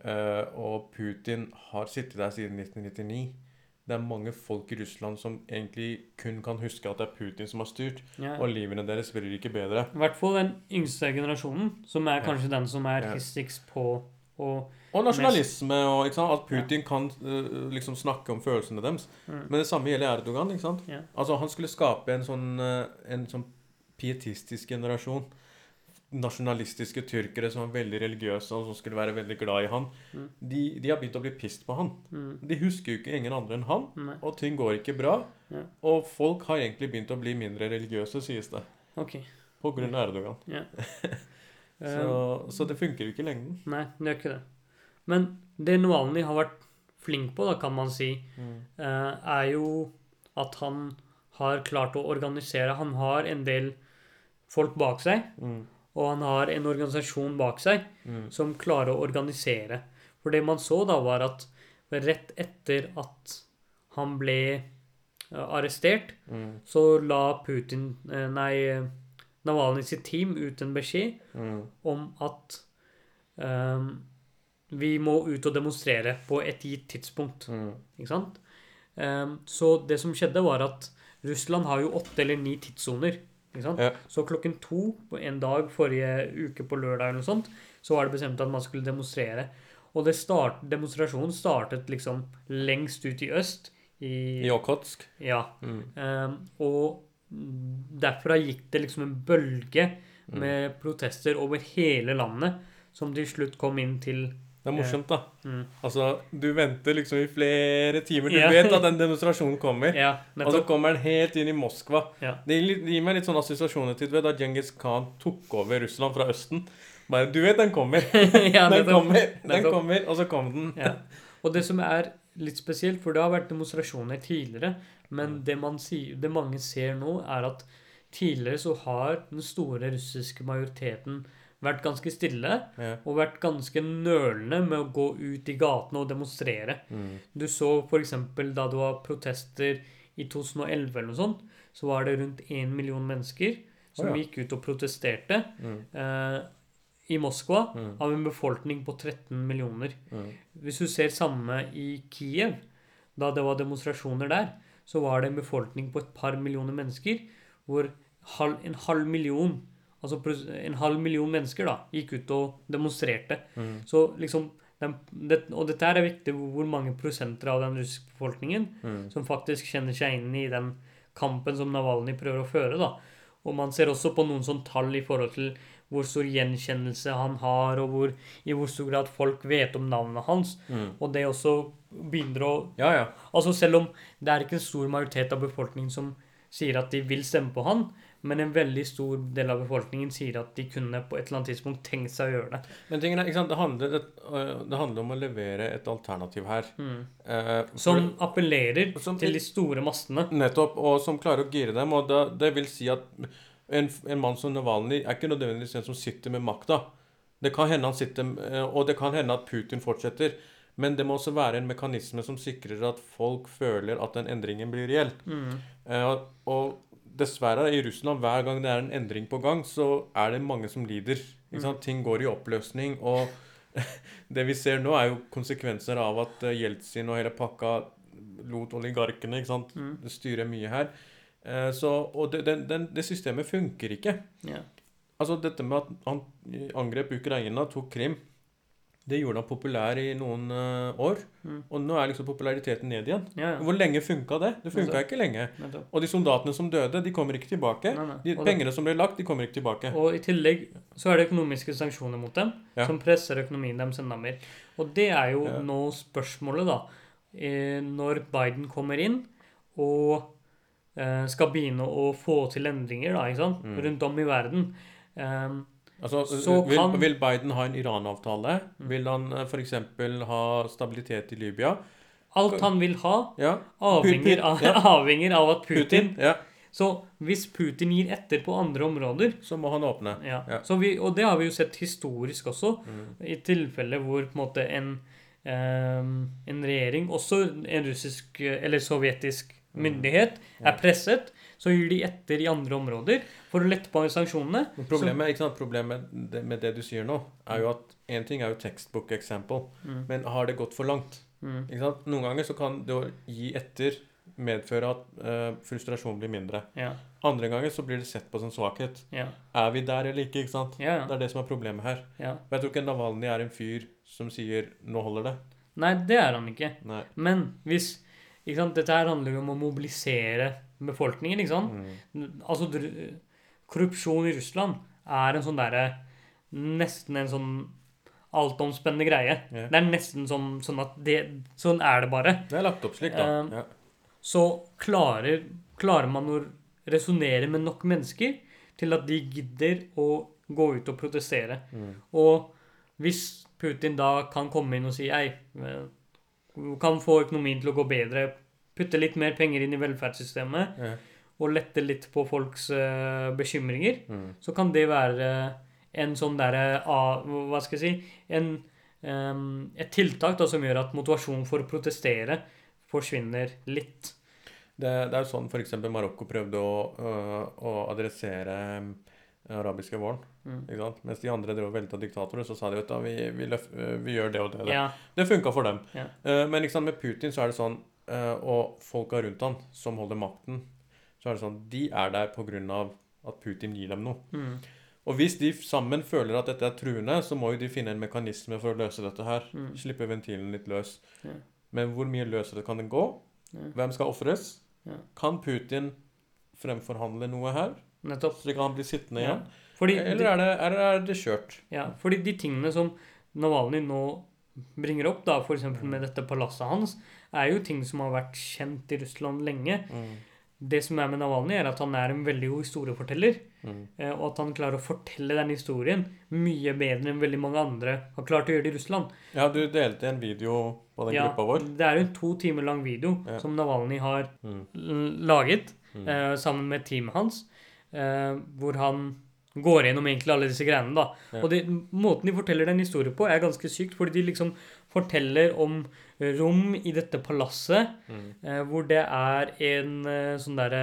Uh, og Putin har sittet der siden 1999. Det er mange folk i Russland som egentlig kun kan huske at det er Putin som har styrt, Ja. og livene deres blir ikke bedre. I hvert fall den yngste generasjonen, som er Ja. kanskje den som er Ja. hissigst på å Og nasjonalisme, og at Putin kan uh, liksom snakke om følelsene deres. Mm. Men det samme gjelder Erdogan. ikke sant? Ja. Altså Han skulle skape en sånn, uh, en sånn pietistisk generasjon. Nasjonalistiske tyrkere som var veldig religiøse og som skulle være veldig glad i han. Mm. De, de har begynt å bli pissed på han. mm, De husker jo ikke ingen andre enn han. Nei. Og ting går ikke bra. Ja. Og folk har egentlig begynt å bli mindre religiøse, sies det. Okay. På grunn av Erdogan. Ja. Så, så det funker jo ikke i lengden. Nei, det gjør ikke det. Men det Navalny har vært flink på, da, kan man si, Mm. eh, er jo at han har klart å organisere Han har en del folk bak seg, Mm. Og han har en organisasjon bak seg Mm. som klarer å organisere. For det man så da, var at rett etter at han ble eh, arrestert, Mm. så la Putin eh, Nei, Navalny sitt team ut en beskjed Mm. om at um, vi må ut og demonstrere på et gitt tidspunkt. Mm. Ikke sant? Um, så det som skjedde, var at Russland har jo åtte eller ni tidssoner. Ja. Så klokken to på en dag forrige uke på lørdag eller noe sånt, så var det bestemt at man skulle demonstrere. Og det start, demonstrasjonen startet liksom lengst ut i øst. I, I Okhotsk. Ja. Mm. Um, og derfra gikk det liksom en bølge Mm. med protester over hele landet, som til slutt kom inn til Det er morsomt, da. mm, Altså, du venter liksom i flere timer. Du Ja. vet at den demonstrasjonen kommer. Ja, Og så kommer den helt inn i Moskva. Ja. Det gir, det meg litt sånn assosiasjoner til da Djengis Khan tok over Russland fra Østen. Bare, Du vet, den kommer! ja, Den kommer! Den kommer, Og så kom den. Ja. Og det som er litt spesielt, for det har vært demonstrasjoner tidligere, men det, man sier, det mange ser nå, er at tidligere så har den store russiske majoriteten vært ganske stille Ja. og vært ganske nølende med å gå ut i gatene og demonstrere. Mm. Du så f.eks. da det var protester i 2011 eller noe sånt, så var det rundt én million mennesker som oh, ja. gikk ut og protesterte Mm. eh, i Moskva Mm. av en befolkning på 13 millioner. Mm. Hvis du ser samme i Kiev, da det var demonstrasjoner der, så var det en befolkning på et par millioner mennesker, hvor halv, en halv million Altså en halv million mennesker da, gikk ut og demonstrerte. Mm. Så liksom den, det, Og dette her er viktig, hvor mange prosenter av den russiske befolkningen Mm. som faktisk kjenner seg inn i den kampen som Navalny prøver å føre. da. Og man ser også på noen sånne tall i forhold til hvor stor gjenkjennelse han har, og hvor, i hvor stor grad folk vet om navnet hans. Mm. Og det også begynner å Ja, ja. Altså Selv om det er ikke en stor majoritet av befolkningen som sier at de vil stemme på han, men en veldig stor del av befolkningen sier at de kunne på et eller annet tidspunkt tenkt seg å gjøre det. Men tingen ikke sant, det handler, det, øh, det handler om å levere et alternativ her. Mm. Eh, for- Som appellerer Som- til de store massene. Nettopp, og som klarer å gire dem. Og det, det vil si at en, en mann som Navalny er ikke nødvendigvis en som sitter med makta. Det kan hende han sitter, eh, og det kan hende at Putin fortsetter. Men det må også være en mekanisme som sikrer at folk føler at den endringen blir reell. Mm. Eh, og dessverre, i Russland, hver gang det er en endring på gang, så er det mange som lider. Sant? Ting går i oppløsning. Og det vi ser nå, er jo konsekvenser av at eh, Jeltsin og hele pakka lot oligarkene? Mm. styre styrer mye her. Eh, så, og det, den, den, det systemet funker ikke. Yeah. Altså Dette med at han angrep Ukraina, tok Krim, det gjorde han populær i noen eh, år. Mm. Og nå er liksom populariteten ned igjen. Ja, ja. Hvor lenge funka det? Det funka ikke lenge. Nettopp. Og de soldatene som døde, de kommer ikke tilbake. Nei, nei. De pengene som ble lagt, de kommer ikke tilbake. Og i tillegg så er det økonomiske sanksjoner mot dem, Ja. som presser økonomien deres enda mer. Og det er jo nå spørsmålet, da. Eh, når Biden kommer inn og eh, skal begynne å få til endringer da, ikke sant? Mm. rundt om i verden. Altså, Så vil, kan- vil Biden ha en Iran-avtale? Vil han f.eks. ha stabilitet i Libya? alt han vil ha, Ja. avhenger av, ja. avhenger av at Putin, Ja. Så hvis Putin gir etter på andre områder Så må han åpne. ja. Ja. Så vi, Og det har vi jo sett historisk også, Mm. i tilfeller hvor på en måte en, um, en regjering, også en russisk eh, eller sovjetisk Mm. myndighet, er presset, så gir de etter i andre områder for å lette på sanksjonene. Men Problemet, sant? Problemet det- med det du sier nå, er jo at én ting er jo textbook example, Mm. men har det gått for langt? Mm. Noen ganger så kan det å gi etter medføre at uh, frustrasjonen blir mindre. Ja, Andre ganger så blir det sett på som svakhet. ja, Er vi der eller ikke? ikke sant? ja, Det er det som er problemet her. Og jeg tror ikke Navalny er en fyr som sier 'nå holder det'. Nei, det er han ikke. Nei. Men hvis Dette her handler jo om å mobilisere befolkningen. ikke sant? Mm. Altså, korrupsjon i Russland er en sånn derre Nesten en sånn altomspennende greie. Yeah. Det er nesten sånn, sånn at det Sånn er det bare. Det er lagt opp slik, da. Um, ja. Så klarer, klarer man å resonnere med nok mennesker til at de gidder å gå ut og protestere. Mm. Og hvis Putin da kan komme inn og si Ei, eh, kan få økonomien til å gå bedre, putte litt mer penger inn i velferdssystemet Ja. og lette litt på folks uh, bekymringer, Mm. så kan det være en sånn derre uh, Hva skal jeg si en, um, Et tiltak da, som gjør at motivasjonen for å protestere forsvinner litt. Det, det er jo sånn f.eks. Marokko prøvde å, øh, å adressere arabiske våren. Mm. Mens de andre drev og velta diktatorer, så sa de vet du, vi, vi, løf, vi gjør det og det. det. Ja, Det funka for dem. Ja. Eh, men liksom med Putin så er det sånn, eh, og folka rundt han som holder makten, så er det sånn De er der pga. at Putin gir dem noe. mm, Og hvis de sammen føler at dette er truende, så må jo de finne en mekanisme for å løse dette her. mm, Slippe ventilen litt løs. Ja. Men hvor mye løsere kan den gå? Ja. Hvem skal ofres? Ja. Kan Putin fremforhandle noe her? nettopp. Så kan han bli sittende igjen? Fordi, Eller er det, er, er det kjørt? ja, fordi de tingene som Navalny nå bringer opp, da, f.eks. med dette palasset hans, er jo ting som har vært kjent i Russland lenge. Mm. Det som er med Navalny, er at han er en veldig god historieforteller. Mm. eh, Og at han klarer å fortelle den historien mye bedre enn veldig mange andre har klart å gjøre det i Russland. Ja, du delte en video på den Ja, gruppa vår. Det er en to timer lang video Ja. som Navalny har Mm. laget Mm. eh, sammen med teamet hans, eh, hvor han går gjennom egentlig alle disse greiene. da. Ja. Og det, måten de forteller den historien på, er ganske sykt, fordi de liksom forteller om rom i dette palasset Mm. eh, hvor det er en eh, sånn derre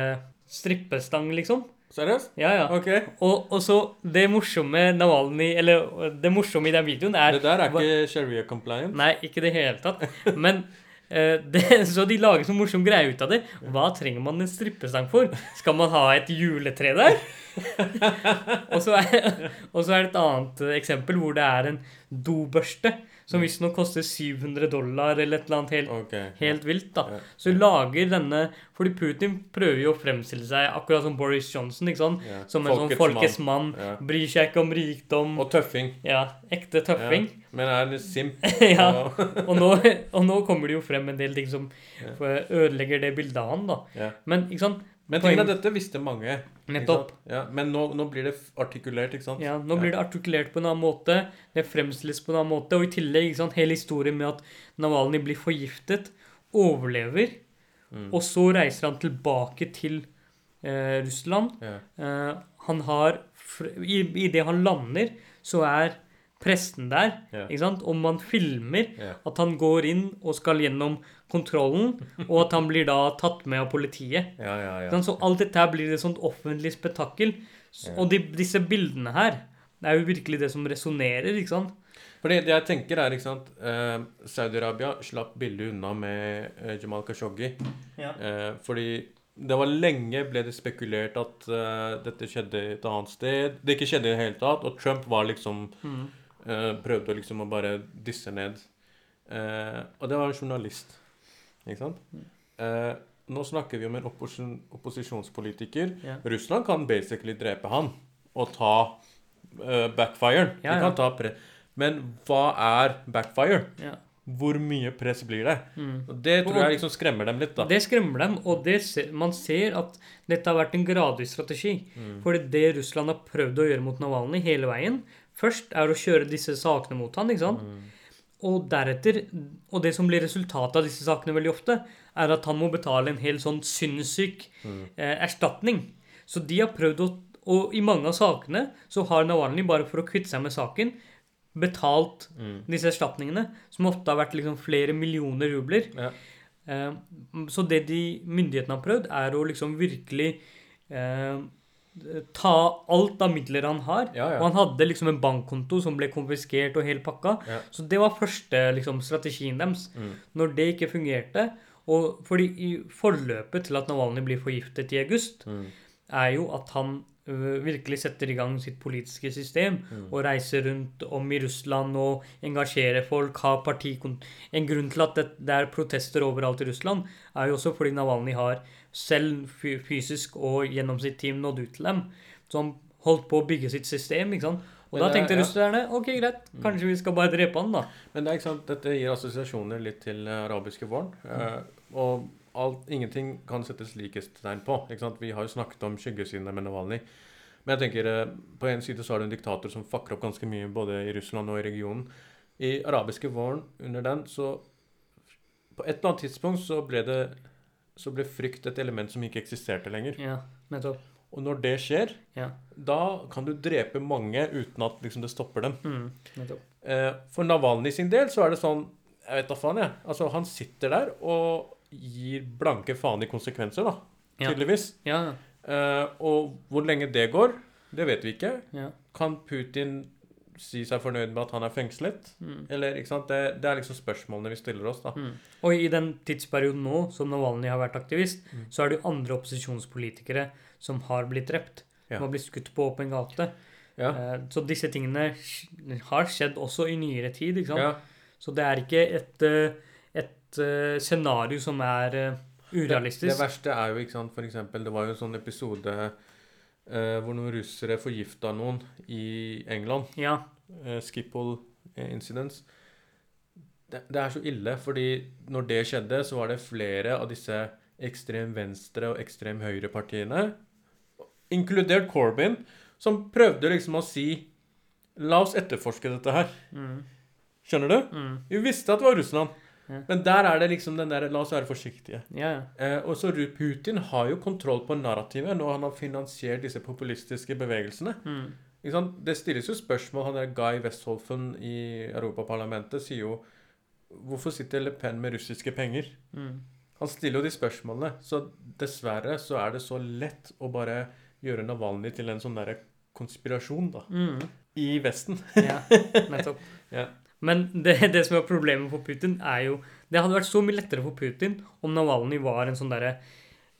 strippestang, liksom. Seriøst? Ja, ja. Ok. Og, og så det morsomme Navalny Eller det morsomme i den videoen er Det der er ikke sharia compliant. Nei, ikke i det hele tatt. Men eh, det, Så de lager så morsom greie ut av det. Hva trenger man en strippestang for? Skal man ha et juletre der? og, så er, og så er det et annet eksempel hvor det er en dobørste som visstnok koster 700 dollar eller et eller annet helt, okay. helt vilt. da. Ja. Så lager denne Fordi Putin prøver jo å fremstille seg akkurat som Boris Johnson, ikke sant? Ja. Som en sånn folkets mann. Ja. Bryr seg ikke om rikdom. Og tøffing. Ja, ekte tøffing. Men er litt simp. Ja. Og- nå, og nå kommer det jo frem en del ting som ødelegger det bildet av han, da. Men ikke sant? Men tingene dette visste mange. Nettopp. Ja. Men nå, nå blir det artikulert, ikke sant? Ja, nå blir det artikulert på en annen måte. Det fremstilles på en annen måte. Og i tillegg ikke sant, hele historien med at Navalny blir forgiftet, overlever, Mm. og så reiser han tilbake til eh, Russland. Ja. Eh, han har I Idet han lander, så er presten der, Ja. ikke sant? og man filmer Ja. at han går inn og skal gjennom kontrollen, og at han blir da tatt med av politiet. Ja, ja, ja. Så alt dette her blir et sånt offentlig spetakkel. Og de, disse bildene her, det er jo virkelig det som resonnerer, ikke sant? Fordi det jeg tenker er, ikke sant eh, Saudi-Arabia slapp billig unna med eh, Jamal Khashoggi. Ja. Eh, fordi det var lenge ble det spekulert at uh, dette skjedde et annet sted. Det ikke skjedde i det hele tatt. Og Trump var liksom Mm. Eh, Prøvde liksom å bare disse ned. Eh, og det var en journalist. Ikke sant? Eh, nå snakker vi om en oppos opposisjonspolitiker. Ja. Russland kan basically drepe han og ta eh, backfire. Ja, De ja. kan ta Men hva er backfire? Ja. Hvor mye press blir det? Mm. Og Det tror jeg liksom skremmer dem litt, da. Det skremmer dem, og det ser, man ser at dette har vært en gradvis strategi. Mm. Fordi det Russland har prøvd å gjøre mot Navalny hele veien, først er å kjøre disse sakene mot han, ikke sant? Mm. Og deretter, og det som blir resultatet av disse sakene veldig ofte, er at han må betale en helt sånn sinnssyk Mm. eh, erstatning. Så de har prøvd å Og i mange av sakene så har Navalny, bare for å kvitte seg med saken, betalt Mm. disse erstatningene, som ofte har vært liksom flere millioner rubler. Ja. Eh, så det de myndighetene har prøvd, er å liksom virkelig eh, ta alt av midler han har. Ja, ja. Og han hadde liksom en bankkonto som ble konfiskert og hele pakka. Ja. Så det var første liksom, strategien deres. Mm. Når det ikke fungerte og fordi i forløpet til at Navalny blir forgiftet i august, Mm. er jo at han ø, virkelig setter i gang sitt politiske system Mm. og reiser rundt om i Russland og engasjerer folk, har partikon... En grunn til at det, det er protester overalt i Russland, er jo også fordi Navalny har selv fysisk og gjennom sitt team nådd ut til dem. Som holdt på å bygge sitt system, ikke sant. Og Men da det er- tenkte ja. russerne ok, greit, kanskje vi skal bare drepe han, da. Men det er ikke sant, dette gir assosiasjoner litt til eh, arabiske våren. Eh, og alt, ingenting kan settes likhetstegn på. Ikke sant? Vi har jo snakket om skyggesiden med Navalny. Men jeg tenker, eh, på en side så har du en diktator som fucker opp ganske mye både i Russland og i regionen. I arabiske våren, under den, så På et eller annet tidspunkt så ble det så ble frykt et element som ikke eksisterte lenger. Ja, nettopp. Og når det skjer, Ja. da kan du drepe mange uten at liksom, det stopper dem. Mm, nettopp. Eh, for Navalny sin del så er det sånn Jeg vet da faen, jeg. Altså, han sitter der og gir blanke faen i konsekvenser, da. Ja. Tydeligvis. Ja, Eh, og hvor lenge det går, det vet vi ikke. ja. Kan Putin si seg fornøyd med at han er fengslet? Mm. Eller, ikke sant? Det, det er liksom spørsmålene vi stiller oss, da. Mm. Og i den tidsperioden nå som Navalny har vært aktivist, Mm. så er det jo andre opposisjonspolitikere som har blitt drept. Ja. Som har blitt skutt på åpen gate. Ja. Eh, Så disse tingene har skjedd også i nyere tid. ikke sant? ja. Så det er ikke et, eh, et eh, scenario som er urealistisk. Det, det verste er jo, ikke sant, for eksempel, det var jo en sånn episode eh, hvor noen russere forgifta noen i England. Ja. eh, Schiphol eh, incidents. Det, det er så ille, fordi når det skjedde, så var det flere av disse ekstrem venstre og ekstrem høyre partiene, inkludert Corbyn, som prøvde liksom å si La oss etterforske dette her. Mm. Skjønner du? Mm. Vi visste at det var Russland. Ja. Men der er det liksom den der La oss være forsiktige. Ja, ja. Eh, og så Putin har jo kontroll på narrativet når han har finansiert disse populistiske bevegelsene. Mm. Det stilles jo spørsmål. Han der Guy Westholfen i Europaparlamentet sier jo Hvorfor sitter Le Pen med russiske penger? Mm. Han stiller jo de spørsmålene. Så dessverre så er det så lett å bare gjøre Navalny til en sånn derre konspirasjon, da. Mm. I Vesten. Ja, nettopp. Ja. Men det, det som er problemet for Putin, er jo Det hadde vært så mye lettere for Putin om Navalny var en sånn derre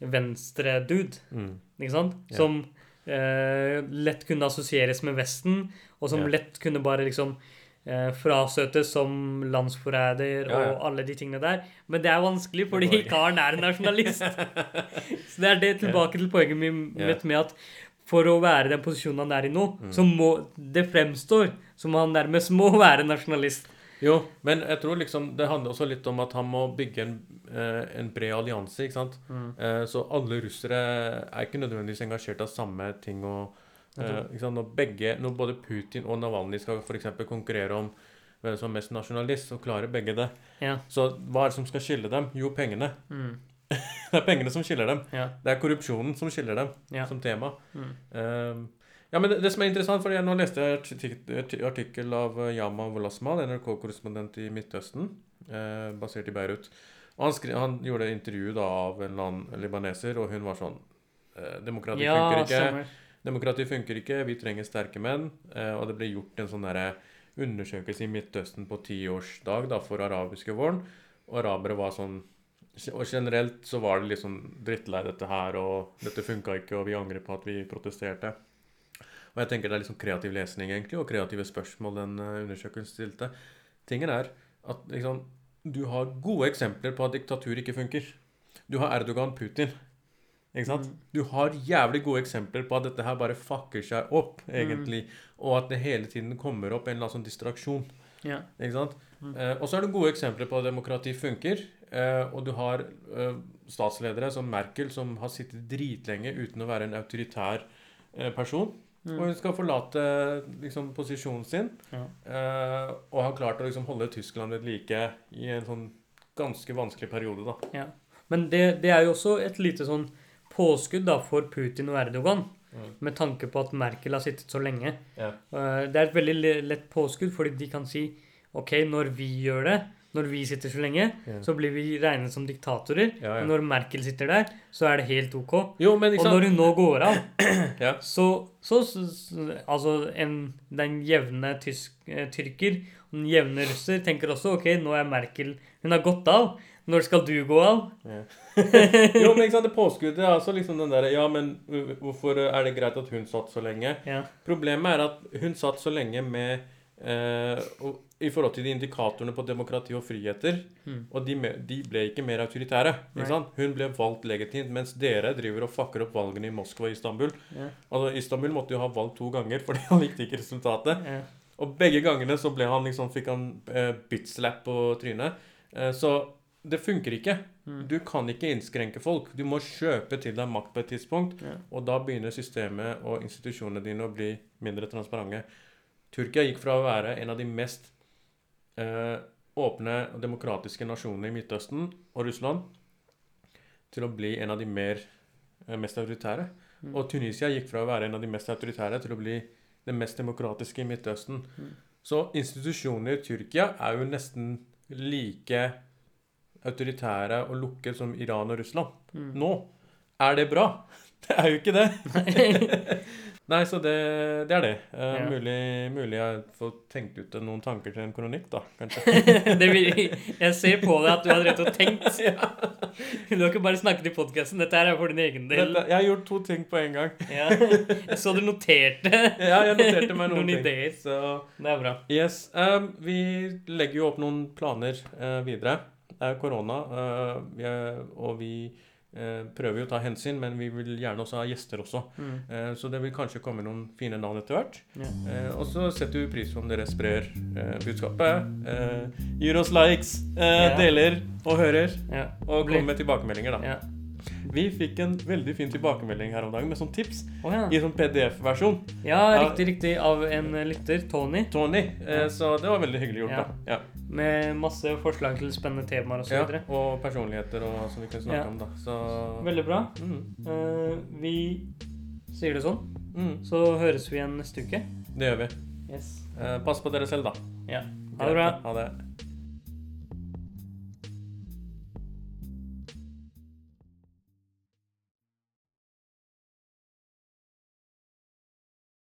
venstre-dude, Mm. ikke sant? Som eh, lett kunne assosieres med Vesten, og som yeah. lett kunne bare liksom eh, frasøtes som landsforræder Ja, ja. og alle de tingene der. Men det er vanskelig fordi karen er en nasjonalist. Så det er det tilbake til poenget mitt med at for å være i den posisjonen han er i nå, Mm. så må det fremstår som han nærmest må være nasjonalist. Jo, men jeg tror liksom det handler også litt om at han må bygge en, eh, en bred allianse, ikke sant. Mm. Eh, så alle russere er ikke nødvendigvis engasjert av samme ting. og eh, ikke sant? Når, begge, når både Putin og Navalnyj skal for konkurrere om hvem som er mest nasjonalist, så klarer begge det. Ja. Så hva er det som skal skille dem? Jo, pengene. Mm. Det er pengene som skiller dem. Ja. Det er korrupsjonen som skiller dem Ja. som tema. Mm. Uh, ja, men det, det som er interessant, for jeg nå leste jeg artikkel av eh, Yama Wolasmal, NRK-korrespondent i Midtøsten, uh, basert i Beirut. Og han, skri, han gjorde intervju da av en eller annen libaneser, og hun var sånn eh, Demokrati ja, funker ikke. stemmer. Demokrati funker ikke, vi trenger sterke menn. Og det ble gjort en sånn derre undersøkelse i Midtøsten på tiårsdag da, for arabiske våren. Og arabere var sånn Og generelt så var det liksom drittlei dette her, og dette funka ikke, og vi angrer på at vi protesterte. Og jeg tenker det er liksom kreativ lesning, egentlig, og kreative spørsmål den eh, undersøkelsen stilte. Tingen er at liksom Du har gode eksempler på at diktatur ikke funker. Du har Erdogan, Putin. Ikke sant? Mm. Du har jævlig gode eksempler på at dette her bare fucker seg opp, egentlig. Og at det hele tiden kommer opp en eller annen sånn distraksjon. Yeah. Ikke sant? Mm. Eh, og så er det gode eksempler på at demokrati funker. Eh, og du har eh, statsledere som Merkel, som har sittet dritlenge uten å være en autoritær eh, person. Mm. Og hun skal forlate liksom, posisjonen sin. Ja. Eh, og har klart å liksom, holde Tyskland ved like i en sånn ganske vanskelig periode, da. Ja. Men det, det er jo også et lite sånn påskudd da for Putin og Erdogan, Mm. med tanke på at Merkel har sittet så lenge. Ja. Eh, Det er et veldig lett påskudd, fordi de kan si OK, når vi gjør det, når vi sitter så lenge, Ja. så blir vi regnet som diktatorer. Ja, ja. Men når Merkel sitter der, så er det helt OK. Jo, men ikke Og når hun nå går av, Ja. så, så, Altså, en, den jevne tysk, eh, tyrker og den jevne russer tenker også OK, nå er Merkel Hun har gått av. Når skal du gå av? Ja. jo, men ikke sant, det påskuddet er altså liksom den derre Ja, men hvorfor er det greit at hun satt så lenge? Ja. Problemet er at hun satt så lenge med eh, og, I forhold til de indikatorene på demokrati og friheter. Mm. Og de, de ble ikke mer autoritære. Ikke sant? Hun ble valgt legitimt, mens dere driver og fucker opp valgene i Moskva og Istanbul. Yeah. Altså, Istanbul måtte jo ha valgt to ganger fordi han likte ikke resultatet. Yeah. Og begge gangene så ble han liksom, fikk han eh, bitslap på trynet. Eh, så det funker ikke. Mm. Du kan ikke innskrenke folk. Du må kjøpe til deg makt på et tidspunkt. yeah. Og da begynner systemet og institusjonene dine å bli mindre transparente. Tyrkia gikk fra å være en av de mest eh, åpne og demokratiske nasjonene i Midtøsten og Russland til å bli en av de mer, eh, mest autoritære. Mm. Og Tunisia gikk fra å være en av de mest autoritære til å bli det mest demokratiske i Midtøsten. Mm. Så institusjoner i Tyrkia er jo nesten like autoritære og lukket som Iran og Russland. Mm. Nå er det bra. Det er jo ikke det. Nei, så det, det er det. Uh, Ja. mulig, mulig jeg får tenkt ut noen tanker til en kronikk, da, kanskje. det vil, jeg ser på deg at du har drevet og tenkt. Du har ikke bare snakket i podkasten. Dette her er for din egen del. Dette, jeg har gjort to ting på en gang. Ja. Jeg så du noterte Ja, jeg noterte meg noen, Noen ting. ideer. Så Det er bra. yes. Um, vi legger jo opp noen planer uh, videre. Det er korona, uh, og vi prøver jo å ta hensyn, men vi vil gjerne også ha gjester også. Mm. Eh, så det vil kanskje komme noen fine navn etter hvert. Ja. Eh, og så setter vi pris på om dere sprer eh, budskapet. Eh, gir oss likes, eh, Ja. deler og hører. Ja. Og kommer med tilbakemeldinger, da. Vi fikk en veldig fin tilbakemelding her om dagen med sånn tips Oh, ja. i sånn PDF-versjon. ja, riktig, riktig. Av en lytter, Tony, Tony. Eh, så det var veldig hyggelig gjort, Ja. da. Ja. med masse forslag til spennende temaer og Ja, videre og personligheter og som vi kan snakke om, da. Så Veldig bra. mm, Eh, vi sier det sånn, mm, så høres vi igjen neste uke. Det gjør vi. Yes. Eh, pass på dere selv, da. Ja. Ha det bra. Ha det.